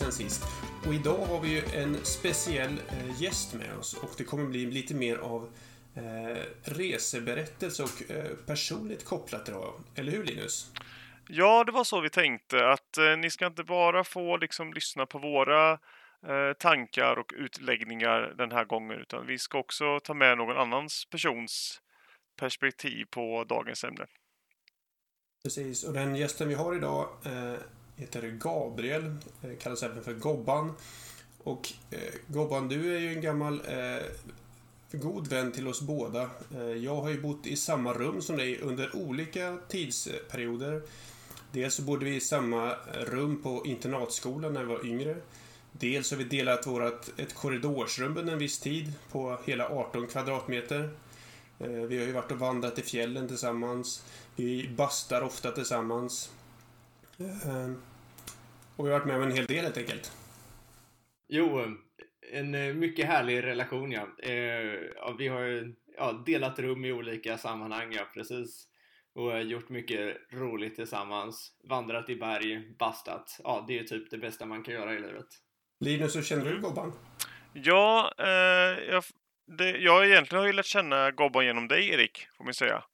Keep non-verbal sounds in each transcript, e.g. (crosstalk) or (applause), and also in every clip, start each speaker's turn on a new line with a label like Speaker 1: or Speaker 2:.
Speaker 1: sen sist. Och idag har vi ju en speciell eh, gäst med oss och det kommer bli lite mer av eh, reseberättelse och eh, personligt kopplat idag. Eller hur Linus?
Speaker 2: Ja, det var så vi tänkte att eh, ni ska inte bara få liksom lyssna på våra eh, tankar och utläggningar den här gången utan vi ska också ta med någon annans persons perspektiv på dagens ämne.
Speaker 1: Precis, och den gästen vi har idag eh, heter Gabriel, eh, kallas även för Gobban. Och eh, Gobban, du är ju en gammal eh, god vän till oss båda. Eh, jag har ju bott i samma rum som dig under olika tidsperioder. Dels så bodde vi i samma rum på internatskolan när vi var yngre. Dels har vi delat vårat, ett korridorsrum under en viss tid på hela 18 kvadratmeter. Eh, vi har ju varit och vandrat i fjällen tillsammans. Vi bastar ofta tillsammans. Eh, och vi har varit med om en hel del helt enkelt.
Speaker 3: Jo, en eh, mycket härlig relation ja. Eh, ja vi har ju ja, delat rum i olika sammanhang, ja precis. Och eh, gjort mycket roligt tillsammans. Vandrat i berg, bastat. Ja, det är ju typ det bästa man kan göra i livet.
Speaker 1: Linus, hur känner du. Gobban?
Speaker 2: Ja, eh, jag, det, jag egentligen har ju lärt känna Gobban genom dig Erik, får man säga.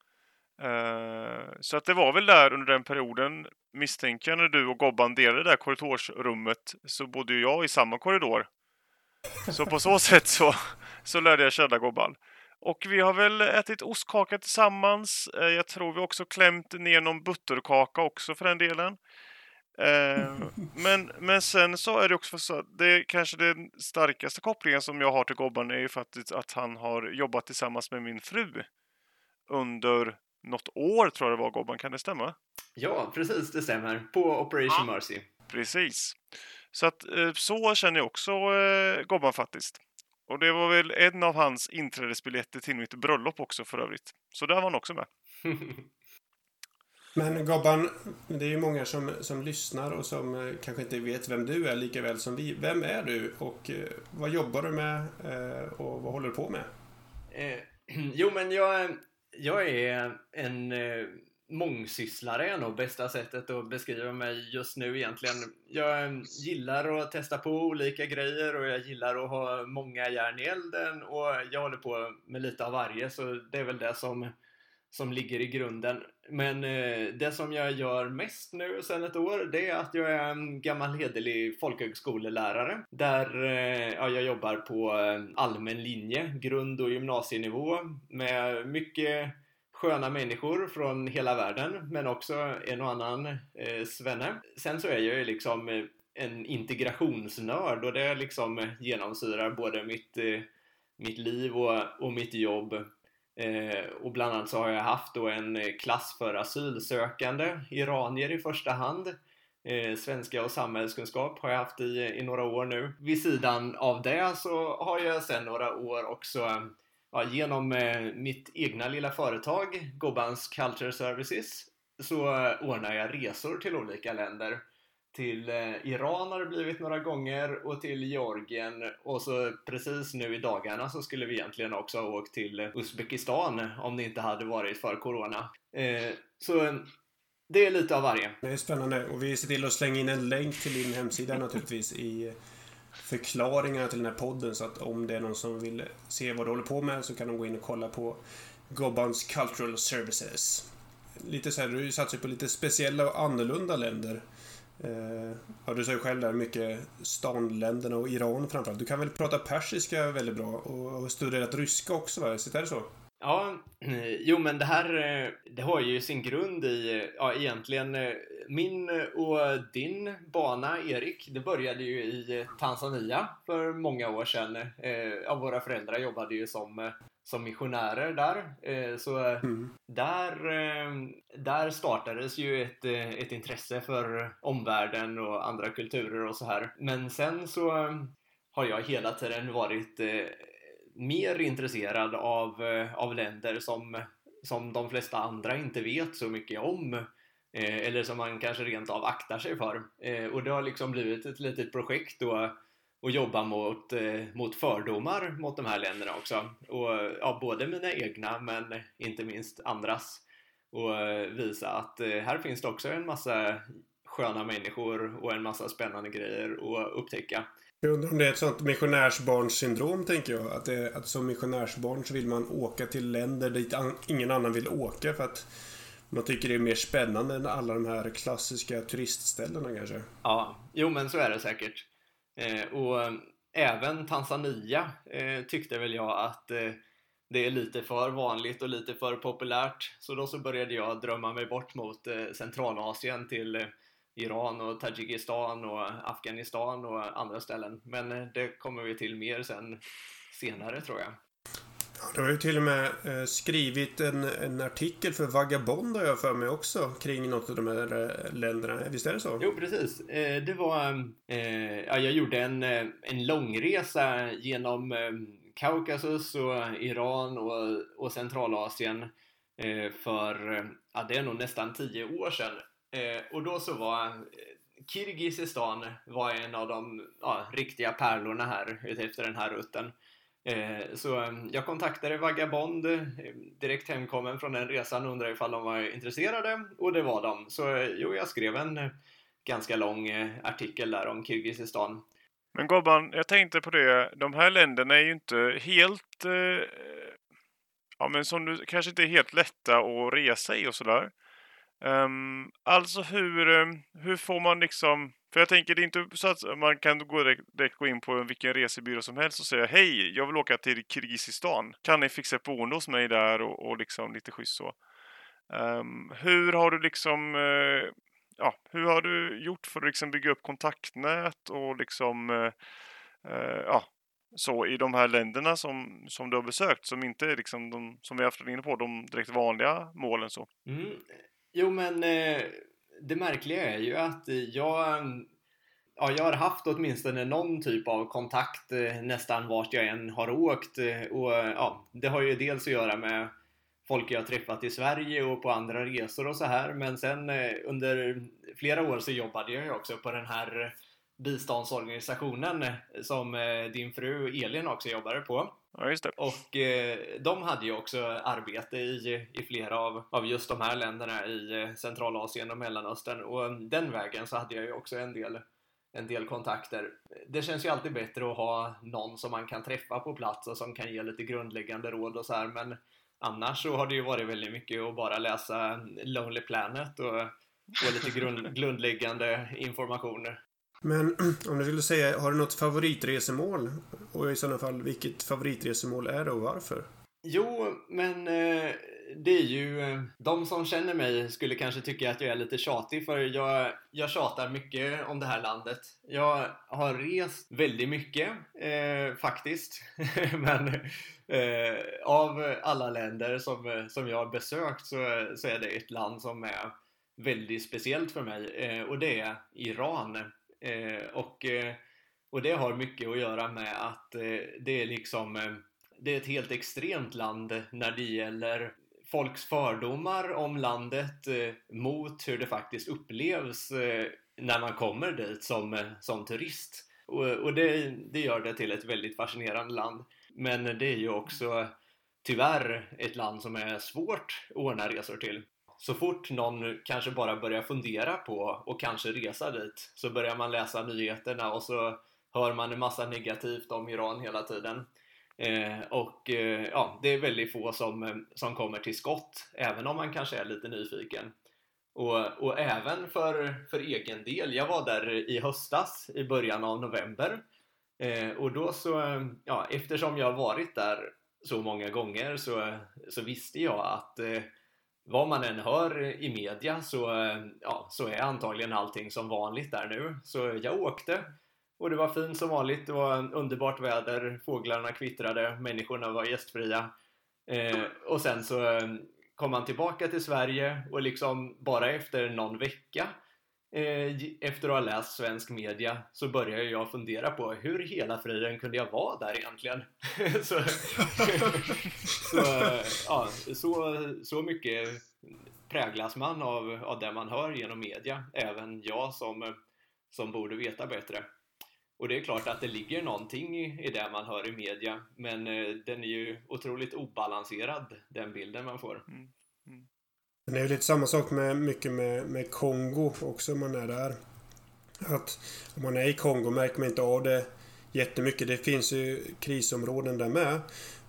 Speaker 2: Eh, så att det var väl där under den perioden, misstänker jag, när du och Gobban delade det där korridorsrummet, så bodde ju jag i samma korridor. Så på så (laughs) sätt så, så lärde jag känna Gobban. Och vi har väl ätit ostkaka tillsammans. Eh, jag tror vi också klämt ner någon butterkaka också för den delen. Eh, men, men sen så är det också så att det kanske den starkaste kopplingen som jag har till Gobban är ju faktiskt att han har jobbat tillsammans med min fru under något år tror jag det var Gobban, kan det stämma?
Speaker 3: Ja, precis, det stämmer. På Operation
Speaker 2: Ja.
Speaker 3: Mercy.
Speaker 2: Precis. Så att eh, så känner jag också eh, Gobban faktiskt. Och det var väl en av hans inträdesbiljetter till mitt bröllop också för övrigt. Så där var han också med. (laughs)
Speaker 1: Men Gobban, det är ju många som, som lyssnar och som eh, kanske inte vet vem du är lika väl som vi. Vem är du och eh, vad jobbar du med eh, och vad håller du på med?
Speaker 3: Eh, (clears throat) jo, men jag, jag är en eh, mångsysslare är nog bästa sättet att beskriva mig just nu egentligen. Jag gillar att testa på olika grejer och jag gillar att ha många järn i elden och jag håller på med lite av varje så det är väl det som, som ligger i grunden. Men eh, det som jag gör mest nu sedan ett år det är att jag är en gammal hederlig folkhögskolelärare där eh, ja, jag jobbar på eh, allmän linje, grund och gymnasienivå med mycket sköna människor från hela världen men också en och annan eh, svenne. Sen så är jag ju liksom eh, en integrationsnörd och det liksom genomsyrar både mitt, eh, mitt liv och, och mitt jobb. Eh, och bland annat så har jag haft då en eh, klass för asylsökande, iranier i första hand. Eh, svenska och samhällskunskap har jag haft i, i några år nu. Vid sidan av det så har jag sedan några år också ja, genom eh, mitt egna lilla företag, Gobbans Culture Services, så eh, ordnar jag resor till olika länder. Till eh, Iran har det blivit några gånger och till Georgien och så precis nu i dagarna så skulle vi egentligen också ha åkt till Uzbekistan om det inte hade varit för Corona. Eh, så det är lite av varje.
Speaker 1: Det är spännande och vi ser till att slänga in en länk till din hemsida (laughs) naturligtvis i förklaringarna till den här podden så att om det är någon som vill se vad du håller på med så kan de gå in och kolla på Gobbans Cultural Services. Lite så här, du satsar på lite speciella och annorlunda länder. Eh, ja, du sa ju själv där mycket stanländerna och Iran framförallt. Du kan väl prata persiska väldigt bra och har studerat ryska också va? Visst är det så?
Speaker 3: Ja, (clears throat) jo men det här eh, det har ju sin grund i, eh, ja egentligen eh, min och din bana Erik, det började ju i Tanzania för många år sedan. Eh, Ja, våra föräldrar jobbade ju som, som missionärer där. Eh, Så eh,
Speaker 1: Mm.
Speaker 3: där, eh, där startades ju ett, ett intresse för omvärlden och andra kulturer och så här. Men sen så har jag hela tiden varit mer intresserad av, av länder som, som de flesta andra inte vet så mycket om. Eller som man kanske rent av aktar sig för. Och det har liksom blivit ett litet projekt då att jobba mot, eh, mot fördomar mot de här länderna också. Och, ja, både mina egna men inte minst andras. och eh, visa att eh, här finns det också en massa sköna människor och en massa spännande grejer att upptäcka.
Speaker 1: Jag undrar om det är ett sånt missionärsbarnssyndrom, tänker jag. Att, det, att som missionärsbarn så vill man åka till länder dit ingen annan vill åka för att man tycker det är mer spännande än alla de här klassiska turistställena kanske.
Speaker 3: Ja, jo men så är det säkert. Eh, och även Tanzania eh, tyckte väl jag att eh, det är lite för vanligt och lite för populärt. Så då så började jag drömma mig bort mot eh, Centralasien till eh, Iran och Tadzjikistan och Afghanistan och andra ställen. Men eh, det kommer vi till mer sen senare tror jag.
Speaker 1: Det du har ju till och med eh, skrivit en, en artikel för Vagabond har jag för mig också kring något av de här eh, länderna. Visst är det så?
Speaker 3: Jo, precis. Eh, det var... Ja, jag gjorde en, en långresa genom Kaukasus och Iran och, och Centralasien för, ja, det är nog nästan tio år sedan. och då så var Kirgizistan var en av de ja, riktiga pärlorna här utefter den här rutten. Eh, så eh, jag kontaktade Vagabond eh, direkt hemkommen från den resan och undrade ifall de var intresserade och det var de. Så jo, jag skrev en ganska lång artikel där om Kirgizistan.
Speaker 2: Men Gobban, jag tänkte på det. De här länderna är ju inte helt... ja, men som du kanske inte är helt lätta att resa i och sådär. Um, alltså hur, ehm, hur får man liksom för jag tänker, det är inte så att man kan gå direkt, direkt gå in på vilken resebyrå som helst och säga Hej, jag vill åka till Kirgizistan. Kan ni fixa ett boende hos mig där och, och liksom lite schysst så. Um, hur har du liksom uh, ja, hur har du gjort för att liksom bygga upp kontaktnät och liksom uh, uh, ja, så i de här länderna som, som du har besökt som inte är liksom de, som vi har haft inne på, de direkt vanliga målen så?
Speaker 3: Mm. Jo men eh, det märkliga är ju att eh, jag, ja, jag har haft åtminstone någon typ av kontakt eh, nästan vart jag än har åkt. Och ja, Det har ju dels att göra med folk jag har träffat i Sverige och på andra resor och så här. Men sen under flera år så jobbade jag ju också på den här biståndsorganisationen som din fru Elin också jobbade på.
Speaker 2: Ja, just det.
Speaker 3: Och eh, de hade ju också arbete i, i flera av, av just de här länderna i eh, Centralasien och Mellanöstern och den vägen så hade jag ju också en del en del kontakter. Det känns ju alltid bättre att ha någon som man kan träffa på plats och som kan ge lite grundläggande råd och så här, men annars så har det ju varit väldigt mycket att bara läsa Lonely Planet och, och lite grund, (laughs) grundläggande informationer.
Speaker 1: Men (clears throat) om du skulle säga, har du något favoritresemål? Och i sådana fall, vilket favoritresemål är det och varför?
Speaker 3: Jo, men eh, det är ju... Eh, de som känner mig skulle kanske tycka att jag är lite tjatig för jag, jag tjatar mycket om det här landet. Jag har rest väldigt mycket, eh, faktiskt. (laughs) men eh, av alla länder som, eh, som jag har besökt så, så är det ett land som är väldigt speciellt för mig eh, och det är Iran. Eh, och, eh, och det har mycket att göra med att eh, det är liksom eh, det är ett helt extremt land när det gäller folks fördomar om landet eh, mot hur det faktiskt upplevs eh, när man kommer dit som, som turist. Och, och det, det gör det till ett väldigt fascinerande land. Men det är ju också tyvärr ett land som är svårt att ordna resor till så fort någon kanske bara börjar fundera på och kanske resa dit så börjar man läsa nyheterna och så hör man en massa negativt om Iran hela tiden. Eh, och eh, ja, det är väldigt få som, eh, som kommer till skott, även om man kanske är lite nyfiken. Och, och även för, för egen del, jag var där i höstas i början av november eh, och då så, eh, ja, eftersom jag varit där så många gånger så, så visste jag att eh, vad man än hör i media så, eh, ja, så är antagligen allting som vanligt där nu. Så jag åkte och det var fint som vanligt. Det var underbart väder, fåglarna kvittrade, människorna var gästfria. Eh, och sen så eh, kom man tillbaka till Sverige och liksom bara efter någon vecka Eh, efter att ha läst svensk media så började jag fundera på hur hela friden kunde jag vara där egentligen? (laughs) så, (laughs) så, ja, så, så mycket präglas man av, av det man hör genom media, även jag som, som borde veta bättre. Och det är klart att det ligger någonting i, i det man hör i media, men eh, den är ju otroligt obalanserad, den bilden man får. Mm.
Speaker 1: Det är ju lite samma sak med mycket med, med Kongo också om man är där. Att om man är i Kongo märker man inte av det jättemycket. Det finns ju krisområden där med.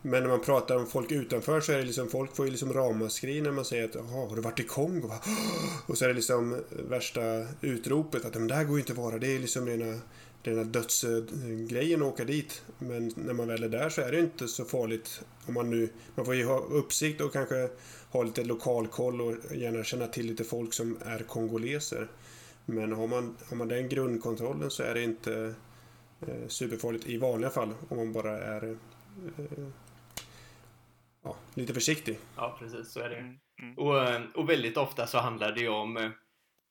Speaker 1: Men när man pratar om folk utanför så är det liksom, folk får ju liksom ramaskri när man säger att “Jaha, har du varit i Kongo? (gasps) Och så är det liksom värsta utropet att det här går ju inte att vara. Det är liksom rena, rena dödsgrejen att åka dit. Men när man väl är där så är det inte så farligt. Om man nu, man får ju ha uppsikt och kanske ha lite lokalkoll och gärna känna till lite folk som är kongoleser. Men har man, har man den grundkontrollen så är det inte eh, superfarligt i vanliga fall om man bara är eh, ja, lite försiktig.
Speaker 3: Ja, precis så är det.
Speaker 2: Mm, mm.
Speaker 3: Och, eh, och väldigt ofta så handlar det ju om eh,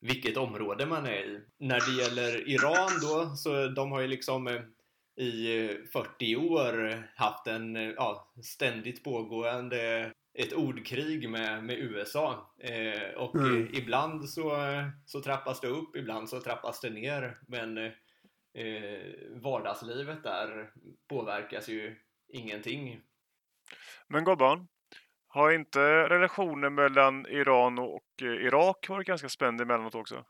Speaker 3: vilket område man är i. När det gäller Iran då, så de har ju liksom eh, i eh, 40 år haft en eh, ja, ständigt pågående ett ordkrig med, med USA. Eh, och
Speaker 1: Mm.
Speaker 3: eh, ibland så, så trappas det upp, ibland så trappas det ner. Men eh, vardagslivet där påverkas ju ingenting.
Speaker 2: Men Gobban, har inte relationen mellan Iran och eh, Irak varit ganska spänd emellanåt också?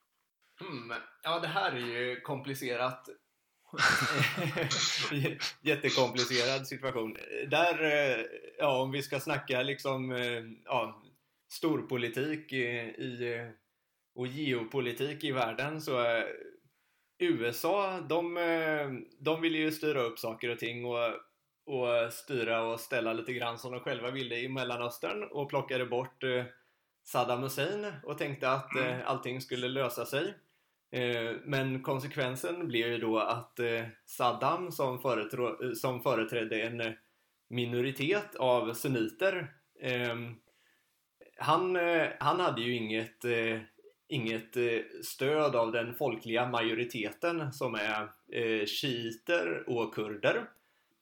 Speaker 3: Hmm, ja, det här är ju komplicerat. (laughs) (laughs) Jättekomplicerad situation. Där, eh, ja, om vi ska snacka liksom, eh, ja, storpolitik i, i, och geopolitik i världen så eh, USA, de, de vill ju styra upp saker och ting och, och styra och ställa lite grann som de själva ville i Mellanöstern och plockade bort eh, Saddam Hussein och tänkte att eh, allting skulle lösa sig. Eh, Men konsekvensen blev ju då att Saddam som, företro- som företrädde en minoritet av sunniter ehm, han, han hade ju inget, inget stöd av den folkliga majoriteten som är shiiter och kurder.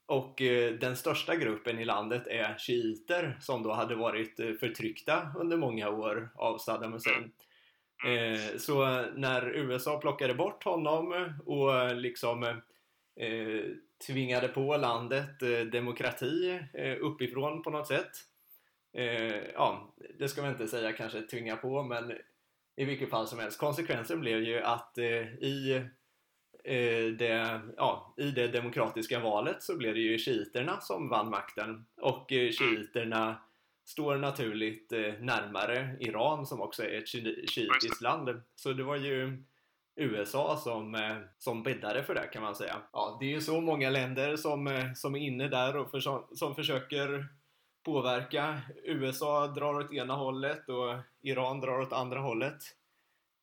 Speaker 3: Och eh, den största gruppen i landet är shiiter som då hade varit eh, förtryckta under många år av Saddam Hussein. Eh, så när USA plockade bort honom och liksom tvingade på landet demokrati uppifrån på något sätt. Ja, det ska man inte säga kanske tvinga på, men i vilket fall som helst. Konsekvensen blev ju att i, det, ja, i det demokratiska valet så blev det ju shiiterna som vann makten. Och eh, shiiterna står naturligt eh, närmare Iran som också är ett shi- shiitiskt land. Så det var ju USA som, eh, som bäddade för det kan man säga. Ja, det är ju så många länder som, eh, som är inne där och försö- som försöker påverka. USA drar åt ena hållet och Iran drar åt andra hållet.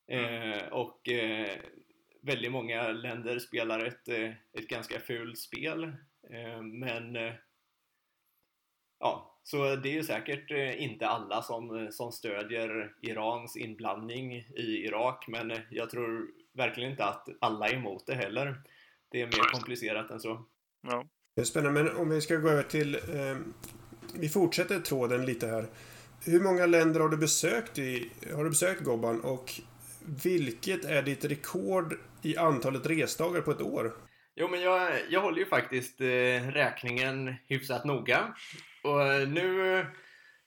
Speaker 3: Eh, och eh, väldigt många länder spelar ett, eh, ett ganska fult spel. Eh, men eh, ja, så det är ju säkert inte alla som, som stödjer Irans inblandning i Irak, men jag tror verkligen inte att alla är emot det heller. Det är mer komplicerat än så.
Speaker 2: Ja.
Speaker 1: Det är spännande, men om vi ska gå över till... Eh, vi fortsätter tråden lite här. Hur många länder har du besökt i... Har du besökt Gobban och vilket är ditt rekord i antalet resdagar på ett år?
Speaker 3: Jo, men jag, jag håller ju faktiskt eh, räkningen hyfsat noga. Och nu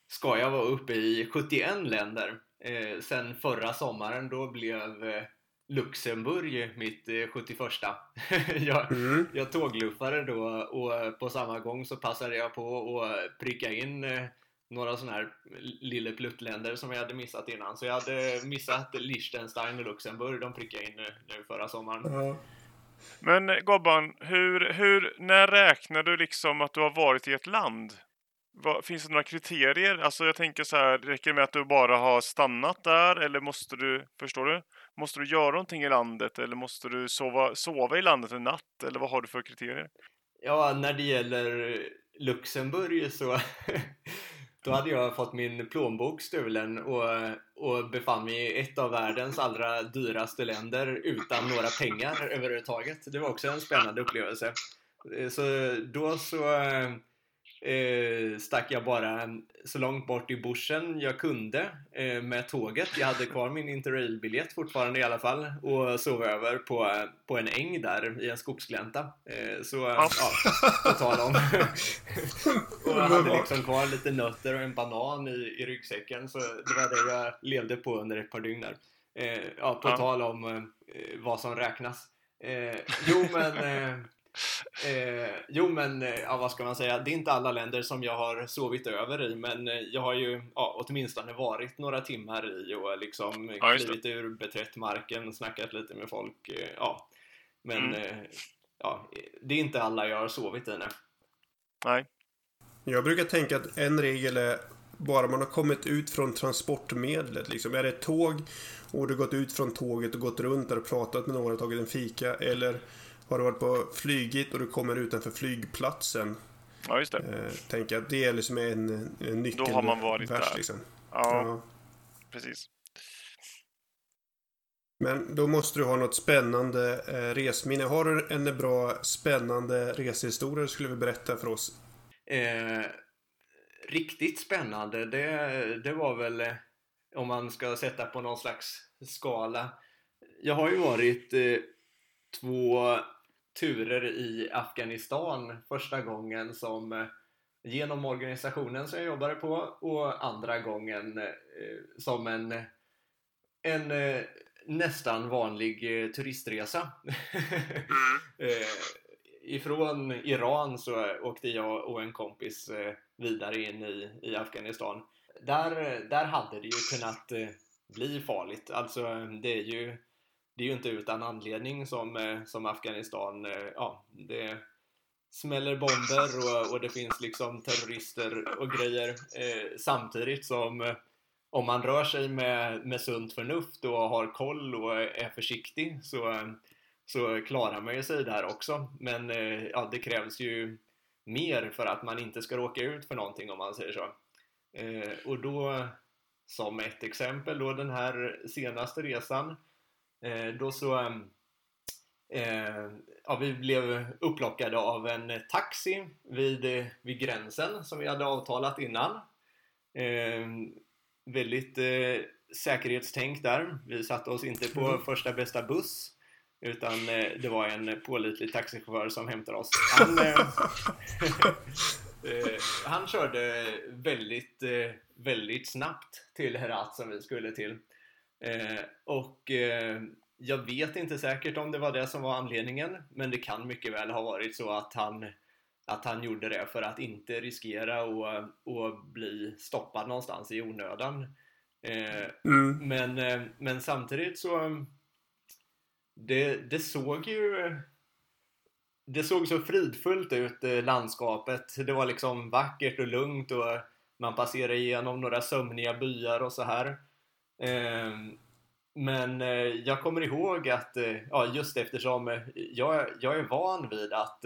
Speaker 3: ska jag vara uppe i 71 länder. Eh, sen förra sommaren, då blev eh, Luxemburg mitt eh, 71. (laughs) jag,
Speaker 1: Mm.
Speaker 3: jag tågluffade då och på samma gång så passade jag på att pricka in eh, några sådana här lillepluttländer som jag hade missat innan. Så jag hade missat Liechtenstein och Luxemburg, de prickade in nu, nu förra sommaren.
Speaker 1: Ja.
Speaker 2: Men eh, Gobban, hur, hur, när räknar du liksom att du har varit i ett land? Vad, finns det några kriterier? Alltså jag tänker så här, räcker det med att du bara har stannat där eller måste du, förstår du? Måste du göra någonting i landet eller måste du sova, sova i landet en natt? Eller vad har du för kriterier?
Speaker 3: Ja, när det gäller Luxemburg så (laughs) då hade jag fått min plånbok stulen och, och befann mig i ett av världens allra dyraste länder utan några pengar överhuvudtaget. Det var också en spännande upplevelse. Så då så eh, stack jag bara så långt bort i bushen jag kunde eh, med tåget. Jag hade kvar min interrailbiljett fortfarande i alla fall och sov över på, på en äng där i en skogsglänta. Eh, så ja, på tal om. (laughs) och jag hade liksom kvar lite nötter och en banan i, i ryggsäcken så det var det jag levde på under ett par dygn där. Eh, ja, på ja. tal om eh, vad som räknas. Eh, jo men (laughs) Eh, jo men, eh, ja, vad ska man säga, det är inte alla länder som jag har sovit över i men eh, jag har ju ja, åtminstone varit några timmar i och liksom ja, klivit ur, beträtt marken, snackat lite med folk. Eh, ja. Men mm. ja, det är inte alla jag har sovit i nu.
Speaker 2: Nej.
Speaker 1: Jag brukar tänka att en regel är bara man har kommit ut från transportmedlet. Liksom. Är det ett tåg och du gått ut från tåget och gått runt där och pratat med några och tagit en fika. Eller har du varit på flygit och du kommer utanför flygplatsen.
Speaker 2: Ja, just det. Eh,
Speaker 1: tänker att det är liksom en, en nyckel.
Speaker 2: Då har man varit vers, där.
Speaker 1: Liksom.
Speaker 2: Ja, ja, precis.
Speaker 1: Men då måste du ha något spännande eh, resminne. Har du en bra spännande resehistoria du skulle vilja berätta för oss?
Speaker 3: Eh, riktigt spännande, det, det var väl eh, om man ska sätta på någon slags skala. Jag har ju varit eh, två turer i Afghanistan första gången som eh, genom organisationen som jag jobbade på och andra gången eh, som en, en eh, nästan vanlig turistresa. Mm. (laughs) Ifrån Iran så åkte jag och en kompis vidare in i, i Afghanistan. Där, där hade det ju kunnat bli farligt. Alltså det är ju det är ju inte utan anledning som, eh, som Afghanistan, eh, ja, det smäller bomber och, och det finns liksom terrorister och grejer eh, samtidigt som eh, om man rör sig med, med sunt förnuft och har koll och är försiktig så, så klarar man ju sig där också. Men eh, ja, det krävs ju mer för att man inte ska råka ut för någonting om man säger så. Eh, och då, som ett exempel då den här senaste resan Eh, då så eh, ja, vi blev upplockade av en taxi vid, vid gränsen som vi hade avtalat innan. Eh, väldigt eh, säkerhetstänk där. Vi satte oss inte på mm. första bästa buss utan eh, det var en pålitlig taxichaufför som hämtade oss. Han, eh, (laughs) eh, han körde väldigt, väldigt snabbt till Herat som vi skulle till. Eh, och eh, jag vet inte säkert om det var det som var anledningen, men det kan mycket väl ha varit så att han, att han gjorde det för att inte riskera att bli stoppad någonstans i onödan. Eh, mm. men, eh, men samtidigt så det, det såg ju det såg så fridfullt ut, eh, landskapet. Det var liksom vackert och lugnt och man passerade igenom några sömniga byar och så här. Ehm, men eh, jag kommer ihåg att, eh, ja, just eftersom eh, jag, jag är van vid att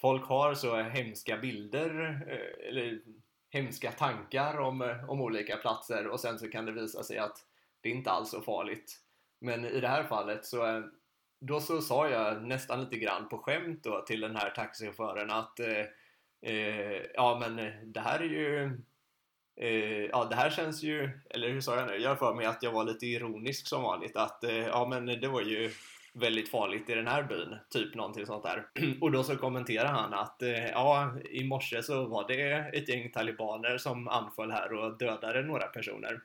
Speaker 3: folk har så hemska bilder eller hemska tankar om, om olika platser och sen så kan det visa sig att det inte alls är så farligt. Men i det här fallet så då så sa jag nästan lite grann på skämt då till den här taxichauffören att eh, ja men det här är ju Eh, ja, det här känns ju, eller hur sa jag nu? Jag för mig att jag var lite ironisk som vanligt. Att eh, ja, men det var ju väldigt farligt i den här byn. Typ någonting sånt där. (clears throat) Och då så kommenterar han att eh, ja, i morse så var det ett gäng talibaner som anföll här och dödade några personer.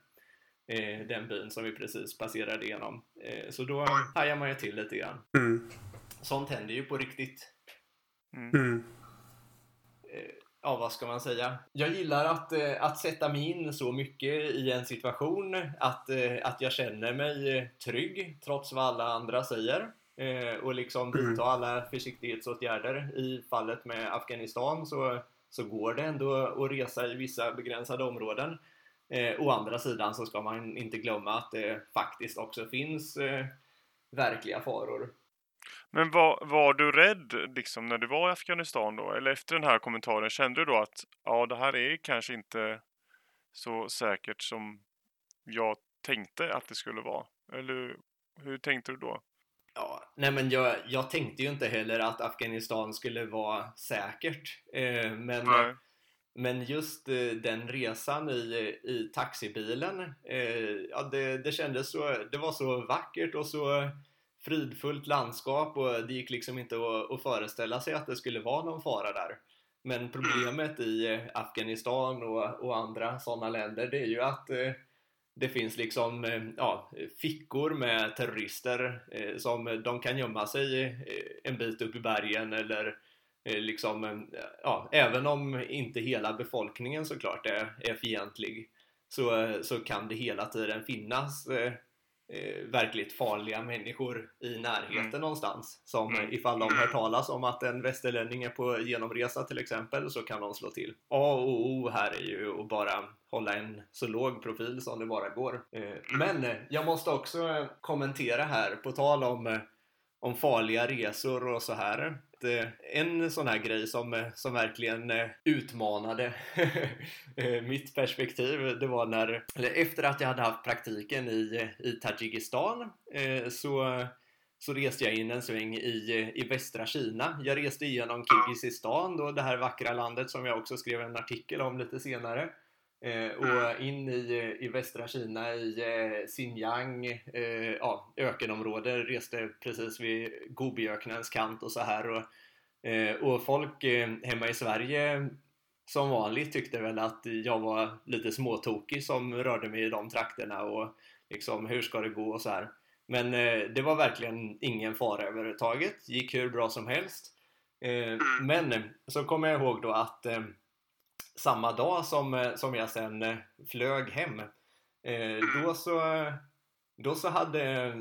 Speaker 3: Eh, den byn som vi precis passerade igenom. Eh, så då hajar man ju till lite grann. Mm. Sånt händer ju på riktigt. Mm. Ja, vad ska man säga? Jag gillar att, eh, att sätta mig in så mycket i en situation att, eh, att jag känner mig eh, trygg trots vad alla andra säger och liksom mm. vidta alla försiktighetsåtgärder. I fallet med Afghanistan så, så går det ändå att resa i vissa begränsade områden. Eh, å andra sidan så ska man inte glömma att det faktiskt också finns eh, verkliga faror.
Speaker 2: Men var, var du rädd liksom när du var i Afghanistan då? Eller efter den här kommentaren, kände du då att ja, det här är kanske inte så säkert som jag tänkte att det skulle vara? Eller hur tänkte du då?
Speaker 3: Ja, nej men jag, jag tänkte ju inte heller att Afghanistan skulle vara säkert. Eh, men, Men just eh, den resan i, i taxibilen, eh, ja, det, det kändes så, det var så vackert och så fridfullt landskap och det gick liksom inte att, att föreställa sig att det skulle vara någon fara där. Men problemet i Afghanistan och, och andra sådana länder det är ju att eh, det finns liksom eh, ja, fickor med terrorister eh, som de kan gömma sig eh, en bit upp i bergen eller eh, liksom, eh, ja, även om inte hela befolkningen såklart är, är fientlig så, eh, så kan det hela tiden finnas eh, eh, verkligt farliga människor i närheten mm. någonstans. Som mm. ifall de hör talas om att en västerlänning är på genomresa till exempel så kan de slå till. A och O här är ju att bara hålla en så låg profil som det bara går. Eh, men jag måste också kommentera här på tal om, eh, om farliga resor och så här att eh, en sån här grej som, eh, som verkligen eh, utmanade (laughs) mitt perspektiv, det var när, eller efter att jag hade haft praktiken i, i Tadzjikistan så, så reste jag in en sväng i, i västra Kina. Jag reste igenom Kirgizistan, då det här vackra landet som jag också skrev en artikel om lite senare. Eh, och in i, i västra Kina i eh, Xinjiang, eh, ja, ökenområde, reste precis vid Gobiöknens kant och så här. Och, eh, och folk eh, hemma i Sverige som vanligt tyckte väl att jag var lite småtokig som rörde mig i de trakterna och liksom hur ska det gå och så här. Men eh, det var verkligen ingen fara överhuvudtaget, gick hur bra som helst. men så kommer jag ihåg då att samma dag som, eh, som jag sen eh, flög hem. Eh, då så, då så hade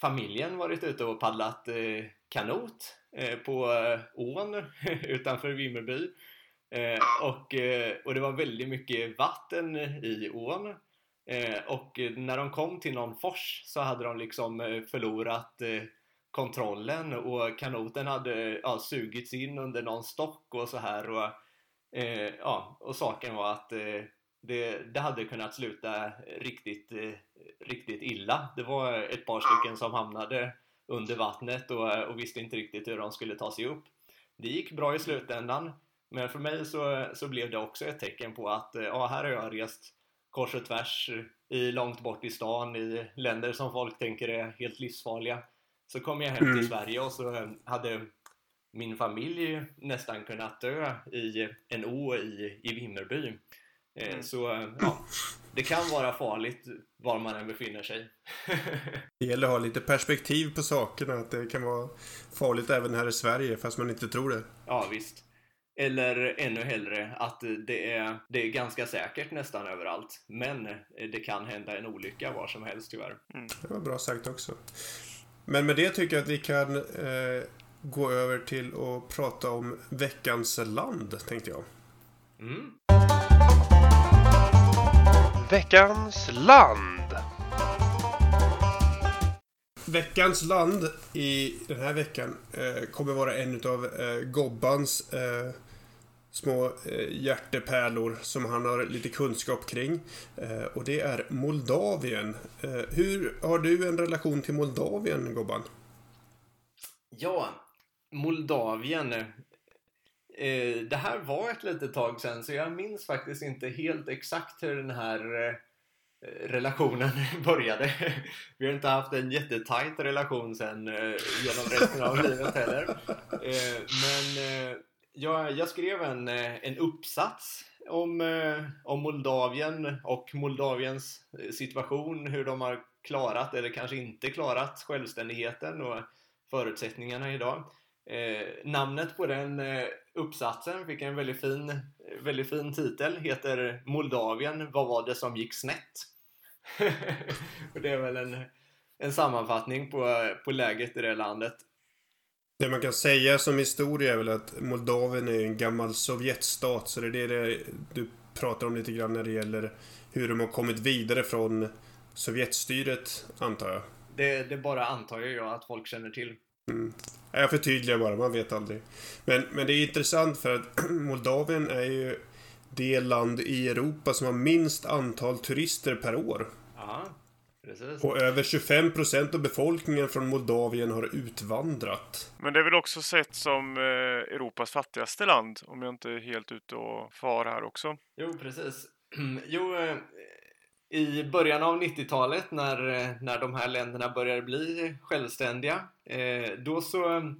Speaker 3: familjen varit ute och paddlat kanot på ån (laughs) utanför Vimmerby. Och, och det var väldigt mycket vatten i ån. Och när de kom till någon fors så hade de liksom förlorat kontrollen och kanoten hade ja, sugits in under någon stock och så här. Och Eh, ja, och saken var att eh, det, det, hade kunnat sluta riktigt, eh, riktigt illa. Det var ett par stycken som hamnade under vattnet och, och, visste inte riktigt hur de skulle ta sig upp. Det gick bra i slutändan, men för mig så, så blev det också ett tecken på att ja, här har jag rest kors och tvärs i långt bort i stan, i länder som folk tänker är helt livsfarliga. Så kom jag hem till mm. Sverige och så hade min familj nästan kunnat dö i en å i, i Vimmerby. Eh, mm. Så ja, det kan vara farligt var man än befinner sig. (laughs)
Speaker 1: det gäller att ha lite perspektiv på sakerna, att det kan vara farligt även här i Sverige fast man inte tror det.
Speaker 3: Ja, visst. Eller ännu hellre att det är, det är ganska säkert nästan överallt. Men det kan hända en olycka var som helst tyvärr.
Speaker 1: Mm. Det var bra sagt också. Men med det tycker jag att vi kan eh, gå över till att prata om veckans land, tänkte jag. Mm. Veckans land! Veckans land i den här veckan eh, kommer vara en av eh, Gobbans eh, små eh, hjärtepärlor som han har lite kunskap kring. Eh, och det är Moldavien. Eh, hur har du en relation till Moldavien, Gobban?
Speaker 3: Ja, Moldavien. Eh, det här var ett litet tag sedan så jag minns faktiskt inte helt exakt hur den här eh, relationen (laughs) började. Vi har inte haft en jättetajt relation sen eh, genom resten av livet heller. Eh, men eh, jag, jag skrev en, eh, en uppsats om, om Moldavien och Moldaviens situation, hur de har klarat eller kanske inte klarat självständigheten och förutsättningarna idag. Eh, namnet på den eh, uppsatsen fick en väldigt fin, väldigt fin titel, heter Moldavien, vad var det som gick snett? (laughs) och det är väl en, en sammanfattning på, på läget i det landet.
Speaker 1: Det man kan säga som historia är väl att Moldavien är en gammal Sovjetstat, så det är det du pratar om lite grann när det gäller hur de har kommit vidare från Sovjetstyret, antar jag.
Speaker 3: Det, det bara antar jag att folk känner till.
Speaker 1: Mm. Jag förtydligar bara, man vet aldrig. Men, men det är intressant för att (clears throat) Moldavien är ju det land i Europa som har minst antal turister per år.
Speaker 3: Ja, Precis.
Speaker 1: Och över 25 procent av befolkningen från Moldavien har utvandrat.
Speaker 2: Men det är väl också sett som eh, Europas fattigaste land, om jag inte är helt ute och far här också.
Speaker 3: Jo, precis. (clears throat) Jo, eh, i början av 90-talet när, när de här länderna började bli självständiga, eh, då så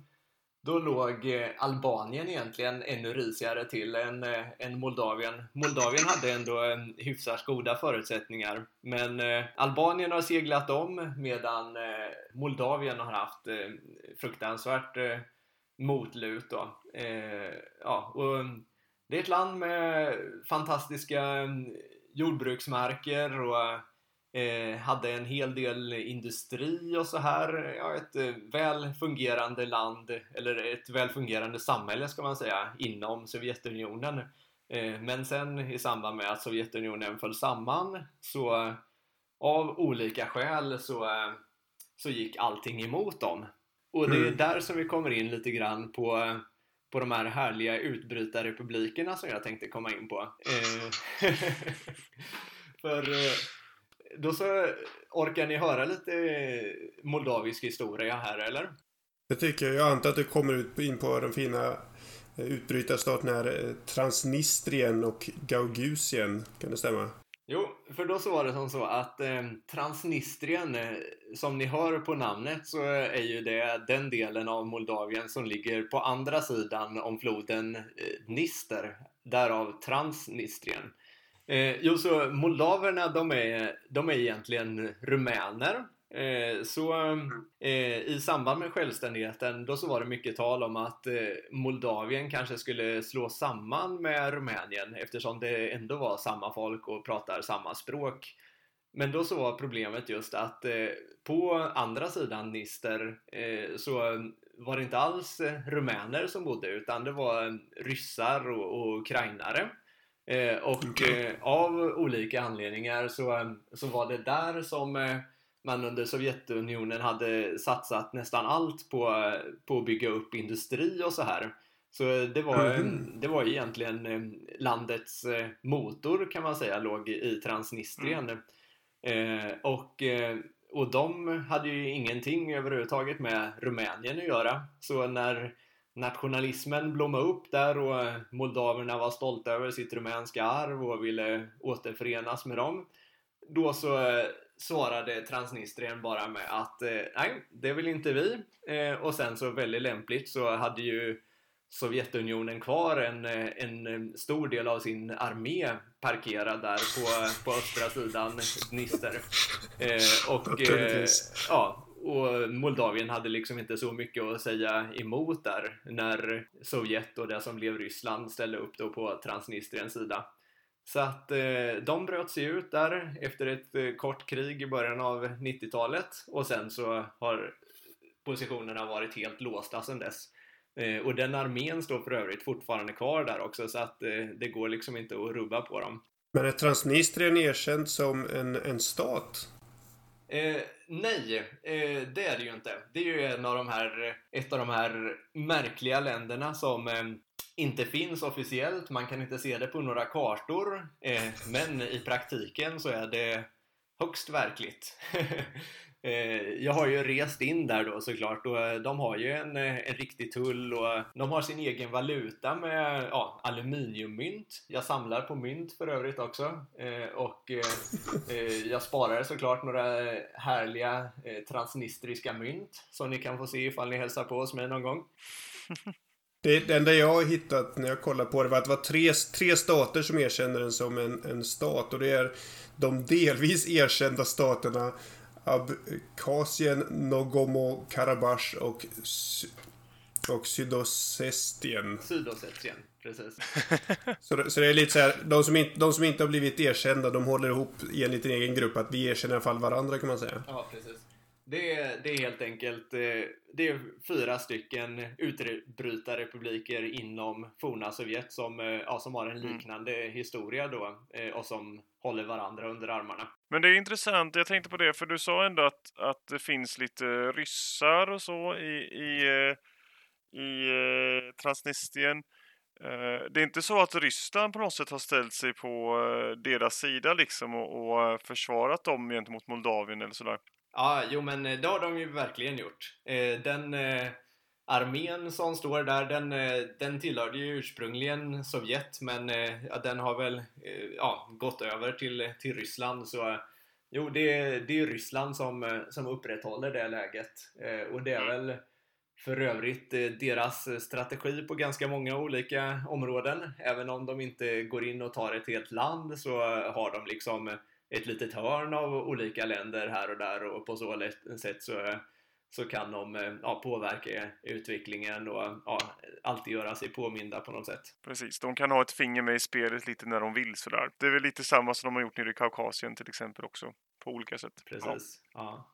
Speaker 3: då låg eh, Albanien egentligen ännu risigare till än, eh, än Moldavien. Moldavien hade ändå hyfsat goda förutsättningar. Men Albanien har seglat om medan Moldavien har haft fruktansvärt motlut. Då. Ja, och det är ett land med fantastiska jordbruksmarker och eh, hade en hel del industri och så här. Ja, ett eh, väl fungerande land, eller ett väl fungerande samhälle ska man säga, inom Sovjetunionen. Eh, men sen i samband med att Sovjetunionen föll samman så av olika skäl så, så gick allting emot dem. Och det är
Speaker 1: Mm.
Speaker 3: där som vi kommer in lite grann på på de här härliga utbrytarrepublikerna som jag tänkte komma in på. Eh, (laughs) för eh, då så orkar ni höra lite moldavisk historia här eller?
Speaker 1: Det tycker jag. Jag antar att du kommer ut in på den fina utbrytarstaterna utbrytarstaten här, Transnistrien och Gaugusien. Kan det stämma?
Speaker 3: Jo, för då så var det som så att eh, Transnistrien, eh, som ni hör på namnet så är ju det den delen av Moldavien som ligger på andra sidan om floden eh, Dnister, därav Transnistrien. Eh, jo, så moldaverna de är, de är egentligen rumäner. Eh, så eh, i samband med självständigheten då så var det mycket tal om att eh, Moldavien kanske skulle slå samman med Rumänien eftersom det ändå var samma folk och pratar samma språk. Men då så var problemet just att på andra sidan Nister så var det inte alls rumäner som bodde utan det var ryssar och, och ukrainare. Och av olika anledningar så, så var det där som man under Sovjetunionen hade satsat nästan allt på, på att bygga upp industri och så här. Så det var,
Speaker 1: Mhm.
Speaker 3: det var egentligen eh, landets eh, motor kan man säga låg i Transnistrien. Eh, och, eh, och de hade ju ingenting överhuvudtaget med Rumänien att göra. Så när nationalismen blommade upp där och moldaverna var stolta över sitt rumänska arv och ville återförenas med dem. Då så svarade Transnistrien bara med att eh, nej, det vill inte vi. Eh, och sen så väldigt lämpligt så hade ju Sovjetunionen kvar en, eh, en stor del av sin armé parkerad där på, på östra sidan Dnister. Eh, och, eh, ja, och Moldavien hade liksom inte så mycket att säga emot där när Sovjet och det som blev Ryssland ställde upp då på Transnistriens sida. Så att eh, de bröt sig ut där efter ett eh, kort krig i början av 90-talet och sen så har positionerna varit helt låsta sedan dess. Eh, och den armén står för övrigt fortfarande kvar där också så att det går liksom inte att rubba på dem.
Speaker 1: Men är Transnistrien erkänt som en, en stat?
Speaker 3: Eh, nej, eh, det är det ju inte. Det är ju en av de här, ett av de här märkliga länderna som inte finns officiellt. Man kan inte se det på några kartor. Eh, men i praktiken så är det högst verkligt. (laughs) Eh, Jag har ju rest in där då såklart och eh, de har ju en, eh, en riktig tull och de har sin egen valuta med ja, aluminiummynt. Jag samlar på mynt för övrigt också Eh, och eh, eh, jag sparar såklart några härliga eh, transnistriska mynt som ni kan få se ifall ni hälsar på hos mig någon gång. (laughs)
Speaker 1: Det, det enda jag har hittat när jag kollar på det var att det var tre, tre stater som erkänner den som en, en stat. Och det är de delvis erkända staterna Abkhazien, Nogombo-Karabach och, Sy- och Sydossetien.
Speaker 3: Sydossetien, precis. (laughs)
Speaker 1: Så, det- så det är lite så här, de som, inte, de som inte har blivit erkända, de håller ihop i en liten egen grupp. Att vi erkänner i alla fall varandra kan man säga.
Speaker 3: Ja, precis. Det är, det är helt enkelt eh, det är fyra stycken utbrytarrepubliker inom forna Sovjet som, eh, ja, som har en
Speaker 2: Mm.
Speaker 3: liknande historia då eh, och som håller varandra under armarna.
Speaker 2: Men det är intressant, jag tänkte på det, för du sa ändå att, att det finns lite ryssar och så i, i, i Transnistrien. Det är inte så att Ryssland på något sätt har ställt sig på deras sida liksom och, och försvarat dem gentemot Moldavien eller sådär?
Speaker 3: Ja, jo men det har de ju verkligen gjort. Den armén som står där, den, den tillhörde ju ursprungligen Sovjet men ja, den har väl ja, gått över till, till Ryssland så jo, det, det är Ryssland som, som upprätthåller det läget och det är mm. väl för övrigt eh, deras eh, strategi på ganska många olika områden. Även om de inte går in och tar ett helt land så har de liksom ett litet hörn av olika länder här och där och på så sätt så, så kan de eh, ja, påverka utvecklingen och ja, alltid göra sig påminda på något sätt.
Speaker 2: Precis, de kan ha ett finger med i spelet lite när de vill sådär. Det är väl lite samma som de har gjort nere i Kaukasien till exempel också på olika sätt.
Speaker 3: Precis, ja. ja.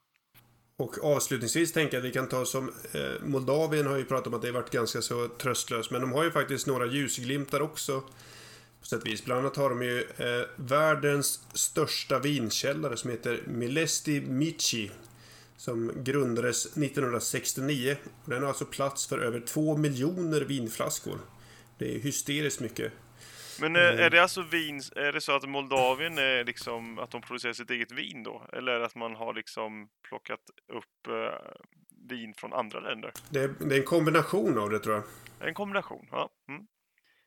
Speaker 1: Och avslutningsvis tänker jag att vi kan ta som eh, Moldavien har ju pratat om att det har varit ganska så tröstlöst. Men de har ju faktiskt några ljusglimtar också. På sätt och vis. Bland annat har de ju eh, världens största vinkällare som heter Milesti Michi. Som grundades 1969. Den har alltså plats för över två miljoner vinflaskor. Det är hysteriskt mycket.
Speaker 2: Men är, är det alltså vin, är det så att Moldavien är liksom att de producerar sitt eget vin då? Eller att man har liksom plockat upp eh, vin från andra länder?
Speaker 1: Det är, det är, en kombination av det tror jag.
Speaker 2: En kombination, ja. Mm.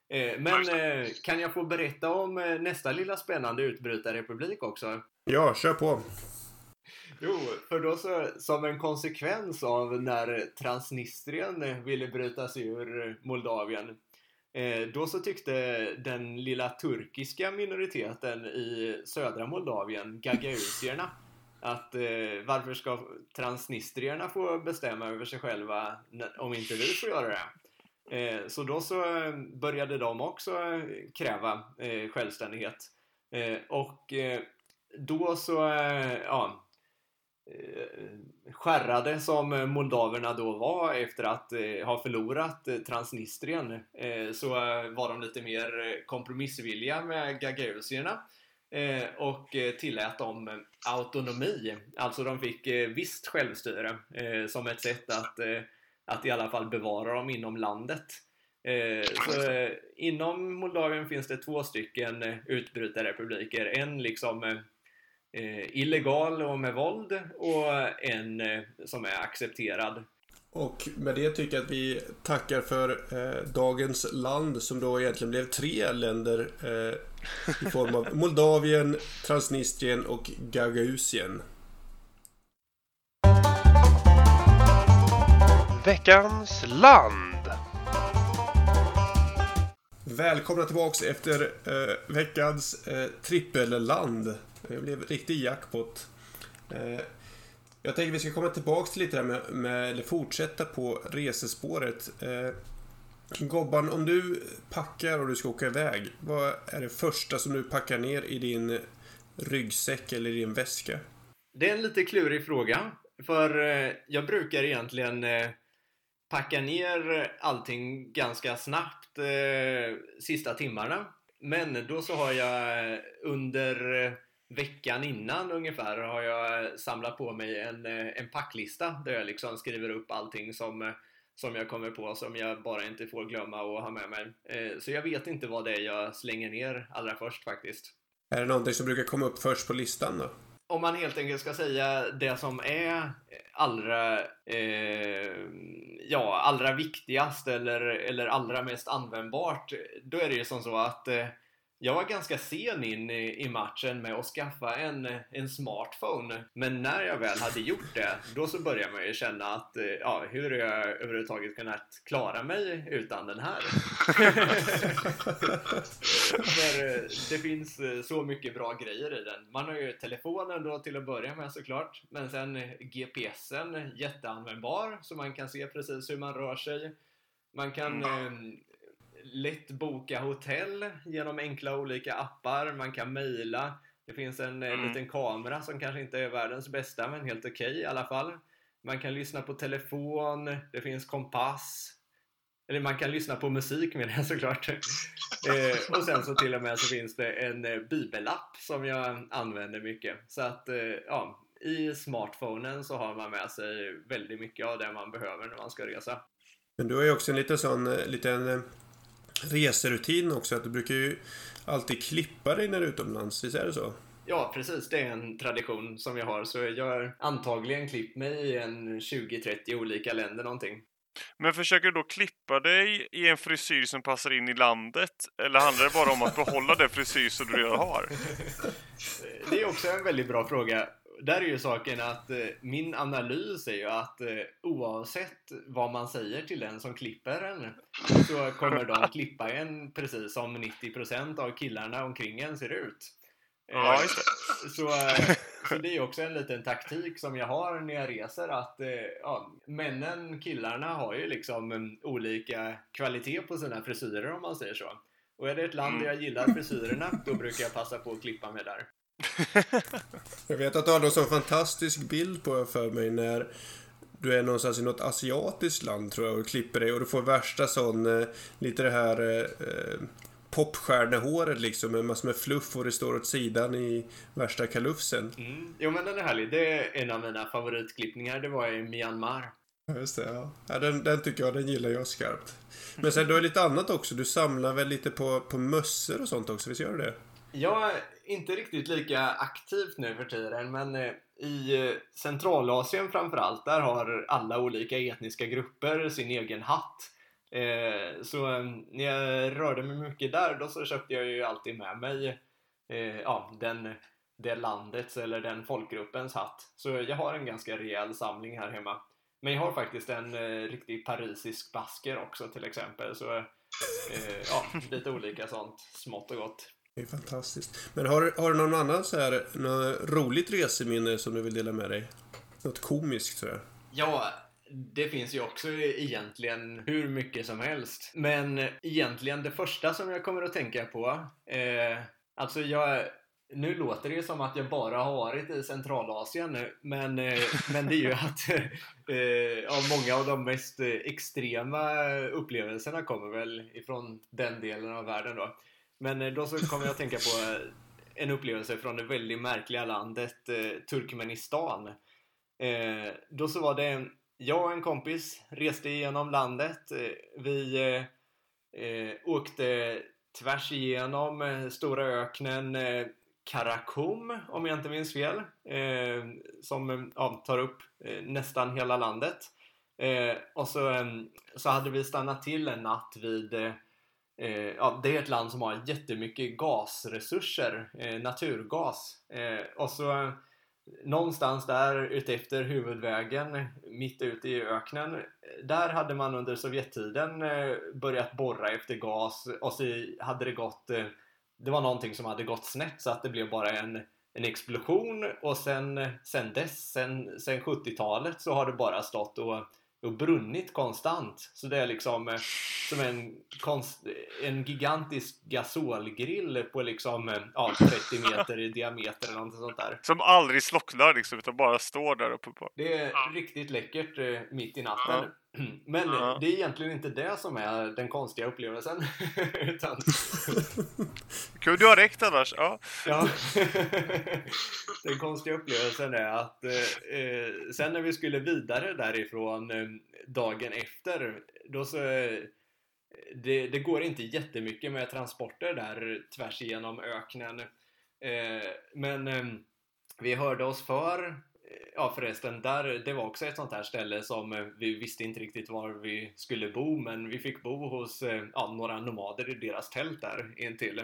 Speaker 3: Eh, men eh, kan jag få berätta om eh, nästa lilla spännande utbrytarrepublik också?
Speaker 1: Ja, kör på.
Speaker 3: Jo, för då så, som en konsekvens av när Transnistrien ville bryta sig ur Moldavien då så tyckte den lilla turkiska minoriteten i södra Moldavien, gagausierna, att eh, varför ska transnistrierna få bestämma över sig själva om inte vi får göra det? Eh, så då så eh, började de också eh, kräva självständighet. Och då så, ja, skärrade som moldaverna då var efter att ha förlorat Transnistrien så var de lite mer kompromissvilliga med gagausierna och tillät dem autonomi. Alltså de fick visst självstyre som ett sätt att, att i alla fall bevara dem inom landet. Så inom Moldavien finns det två stycken utbrytarrepubliker. En liksom eh, illegal och med våld och en eh, som är accepterad.
Speaker 1: Och med det tycker jag att vi tackar för eh, dagens land som då egentligen blev tre länder eh, i form av (laughs) Moldavien, Transnistrien och Gagausien.
Speaker 4: Veckans land.
Speaker 1: Välkomna tillbaks efter eh, veckans eh, trippelland. Det blev riktig jackpot. Eh, jag tänker vi ska komma tillbaks till lite där med, med eller fortsätta på resespåret. Eh, Gobban, om du packar och du ska åka iväg, vad är det första som du packar ner i din ryggsäck eller i din väska?
Speaker 3: Det är en lite klurig fråga. För eh, jag brukar egentligen packa ner allting ganska snabbt sista timmarna. Men då så har jag under veckan innan ungefär har jag samlat på mig en, eh, en packlista där jag liksom skriver upp allting som, eh, som jag kommer på som jag bara inte får glömma att ha med mig. Eh, så jag vet inte vad det är jag slänger ner allra först faktiskt.
Speaker 1: Är det någonting som brukar komma upp först på listan då?
Speaker 3: Om man helt enkelt ska säga det som är allra, eh, ja, allra viktigast eller, eller allra mest användbart, då är det ju som så att eh, jag var ganska sen in i, matchen med att skaffa en, en smartphone. Men när jag väl hade gjort det, då så började man ju känna att eh, ja, hur har jag överhuvudtaget kunnat klara mig utan den här? (laughs) För eh, det finns eh, så mycket bra grejer i den. Man har ju telefonen då till att börja med såklart. Men sen GPSen, jätteanvändbar, så man kan se precis hur man rör sig. Man kan mm lätt boka hotell genom enkla olika appar. Man kan mejla. Det finns en eh, mm. liten kamera som kanske inte är världens bästa men helt okej okay, i alla fall. Man kan lyssna på telefon. Det finns kompass. Eller man kan lyssna på musik menar jag (laughs) såklart. eh, och sen så till och med så finns det en eh, bibelapp som jag använder mycket. Så att eh, ja, i smartphonen så har man med sig väldigt mycket av det man behöver när man ska resa.
Speaker 1: Men du har ju också en liten sån eh, liten reserutin också. Att du brukar ju alltid klippa dig när du är utomlands. Visst är det så?
Speaker 3: Ja, precis. Det är en tradition som jag har. Så jag har antagligen klippt mig i en 20-30 olika länder någonting.
Speaker 2: Men försöker du då klippa dig i en frisyr som passar in i landet? Eller handlar det bara om att behålla den frisyr som du redan har? (laughs)
Speaker 3: Det är också en väldigt bra fråga. Där är ju saken att eh, min analys är ju att eh, oavsett vad man säger till den som klipper en så kommer de klippa en precis som 90% av killarna omkring en ser ut.
Speaker 2: Ja,
Speaker 3: Eh,
Speaker 2: det.
Speaker 3: Så, eh, så det är också en liten taktik som jag har när jag reser att eh, ja, männen, killarna har ju liksom en olika kvalitet på sina frisyrer om man säger så. Och är det ett land där jag gillar frisyrerna, då brukar jag passa på att klippa mig där. (laughs)
Speaker 1: Jag vet att du har någon sån fantastisk bild på för mig när du är någonstans i något asiatiskt land tror jag och klipper dig och du får värsta sån, eh, lite det här eh, eh, popstjärnehåret liksom med massor med fluff och det står åt sidan i värsta kalufsen.
Speaker 3: Mm. Jo men den är härlig. Det är en av mina favoritklippningar. Det var i Myanmar.
Speaker 1: Ja, just det. Ja. Ja, den, den tycker jag, den gillar jag skarpt. (laughs) Men sen du har lite annat också. Du samlar väl lite på, på mössor och sånt också, visst gör du det?
Speaker 3: Är inte riktigt lika aktivt nu för tiden, men eh, i eh, Centralasien framförallt, där har alla olika etniska grupper sin egen hatt. Eh, så när jag rörde mig mycket där, då så köpte jag ju alltid med mig ja, den, det landets eller den folkgruppens hatt. Så jag har en ganska rejäl samling här hemma. Men jag har faktiskt en riktig parisisk basker också till exempel. Så ja, lite olika sånt smått och gott.
Speaker 1: Det är fantastiskt. Men har, har du någon annan så här, något roligt reseminne som du vill dela med dig? Något komiskt sådär?
Speaker 3: Ja, det finns ju också egentligen hur mycket som helst. Men egentligen det första som jag kommer att tänka på, eh, alltså jag nu låter det ju som att jag bara har varit i Centralasien nu, men, eh, men det är ju att (laughs) eh, många av de mest extrema upplevelserna kommer väl ifrån den delen av världen då. Men eh, då så kommer jag att tänka på eh, en upplevelse från det väldigt märkliga landet eh, Turkmenistan. Eh, då så var det jag och en kompis reste igenom landet. Eh, Vi eh, eh, åkte tvärs igenom eh, stora öknen eh, Karakum, om jag inte minns fel, eh, som eh, ja, tar upp eh, nästan hela landet. Eh, och så, eh, så hade vi stannat till en natt vid eh, ja, det är ett land som har jättemycket gasresurser, eh, naturgas. Eh, och så eh, någonstans där utefter huvudvägen, mitt ute i öknen, eh, där hade man under Sovjettiden eh, börjat borra efter gas och så hade det gått, eh, det var någonting som hade gått snett så att det blev bara en, en explosion och sen, eh, sen dess, sen, sen 70-talet så har det bara stått och och brunnit konstant. Så det är liksom eh, som en, konst, en gigantisk gasolgrill på liksom eh, ja, 30 meter i diameter eller något sånt där.
Speaker 2: Som aldrig slocknar liksom, utan bara står där uppe på.
Speaker 3: Det är riktigt läckert eh, mitt i natten. (clears throat) Men
Speaker 2: Ja.
Speaker 3: det är egentligen inte det som är den konstiga upplevelsen. (laughs) Utan, (laughs)
Speaker 2: Kunde du har räckt annars. Ja.
Speaker 3: ja. (laughs) den konstiga upplevelsen är att eh, eh, sen när vi skulle vidare därifrån eh, dagen efter, då så eh, det, det går inte jättemycket med transporter där tvärs igenom öknen. Eh, men eh, vi hörde oss för, eh, ja förresten, där, det var också ett sånt här ställe som eh, vi visste inte riktigt var vi skulle bo, men vi fick bo hos eh, ja, några nomader i deras tält där intill,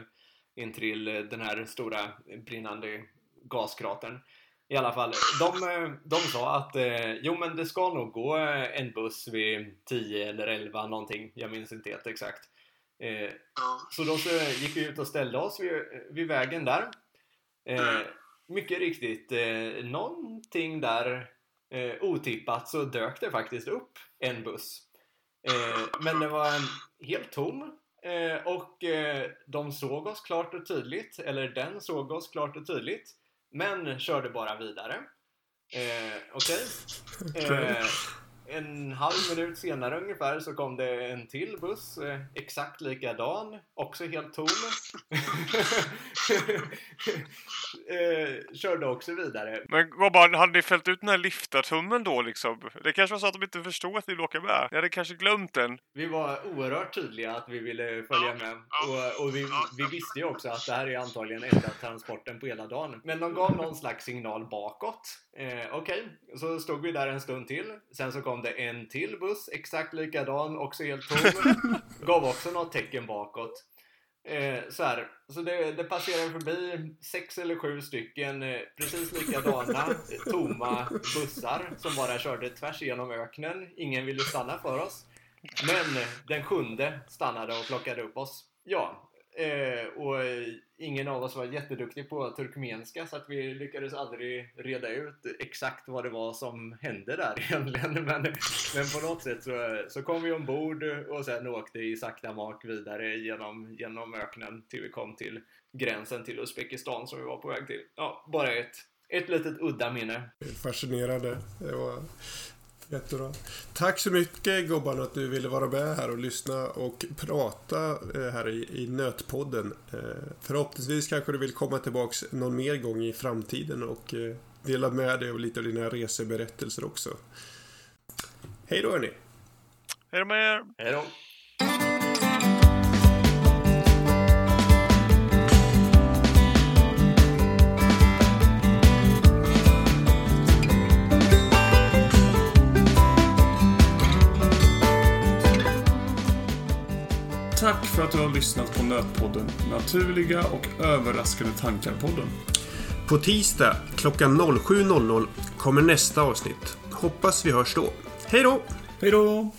Speaker 3: intill eh, den här stora brinnande gaskratern. I alla fall, de, eh, de sa att eh, jo men det ska nog gå eh, en buss vid 10 eller 11 någonting, jag minns inte helt exakt. Eh, så då så gick vi ut och ställde oss vid, vid vägen där. Eh, mycket riktigt, eh, någonting där eh, otippat så dök det faktiskt upp en buss. Men den var helt tom eh, och eh, de såg oss klart och tydligt, eller den såg oss klart och tydligt, men körde bara vidare. Eh, Okej? Eh, en halv minut senare ungefär så kom det en till buss, eh, exakt likadan, också helt tom. (laughs) eh, körde också vidare.
Speaker 2: Men gubbar, hade ni fällt ut den här liftartummen då liksom? Det kanske var så att de inte förstod att ni ville åka med. Ni hade kanske glömt den.
Speaker 3: Vi var oerhört tydliga att vi ville följa med. Och, och vi, vi visste ju också att det här är antagligen enda transporten på hela dagen. Men de gav någon slags signal bakåt. Eh, Okej, så stod vi där en stund till. Sen så kom det en till buss, exakt likadan, också helt tom. (laughs) Gav också något tecken bakåt. Eh, så här, så det, det passerade förbi sex eller sju stycken eh, precis likadana (laughs) tomma bussar som bara körde tvärs igenom öknen. Ingen ville stanna för oss. Men den sjunde stannade och plockade upp oss. Ja, eh, och eh, ingen av oss var jätteduktig på turkmenska så att vi lyckades aldrig reda ut exakt vad det var som hände där (laughs) egentligen. Men, men på något sätt så, så kom vi ombord och sen åkte i sakta mak vidare genom, genom öknen till vi kom till gränsen till Uzbekistan som vi var på väg till. Ja, bara ett, ett litet udda minne.
Speaker 1: Fascinerande. Det var jättebra. Tack så mycket Gobban att du ville vara med här och lyssna och prata eh, här i, i Nötpodden. Eh, Förhoppningsvis kanske du vill komma tillbaks någon mer gång i framtiden och eh, dela med dig av lite av dina reseberättelser också. Hej då hörni!
Speaker 2: Hej då med er!
Speaker 3: Hej då!
Speaker 5: För att du har lyssnat på Nötpodden. Naturliga och överraskande tankar-podden.
Speaker 1: På tisdag klockan 07.00 kommer nästa avsnitt. Hoppas vi hörs då. Hej då!
Speaker 5: Hej då!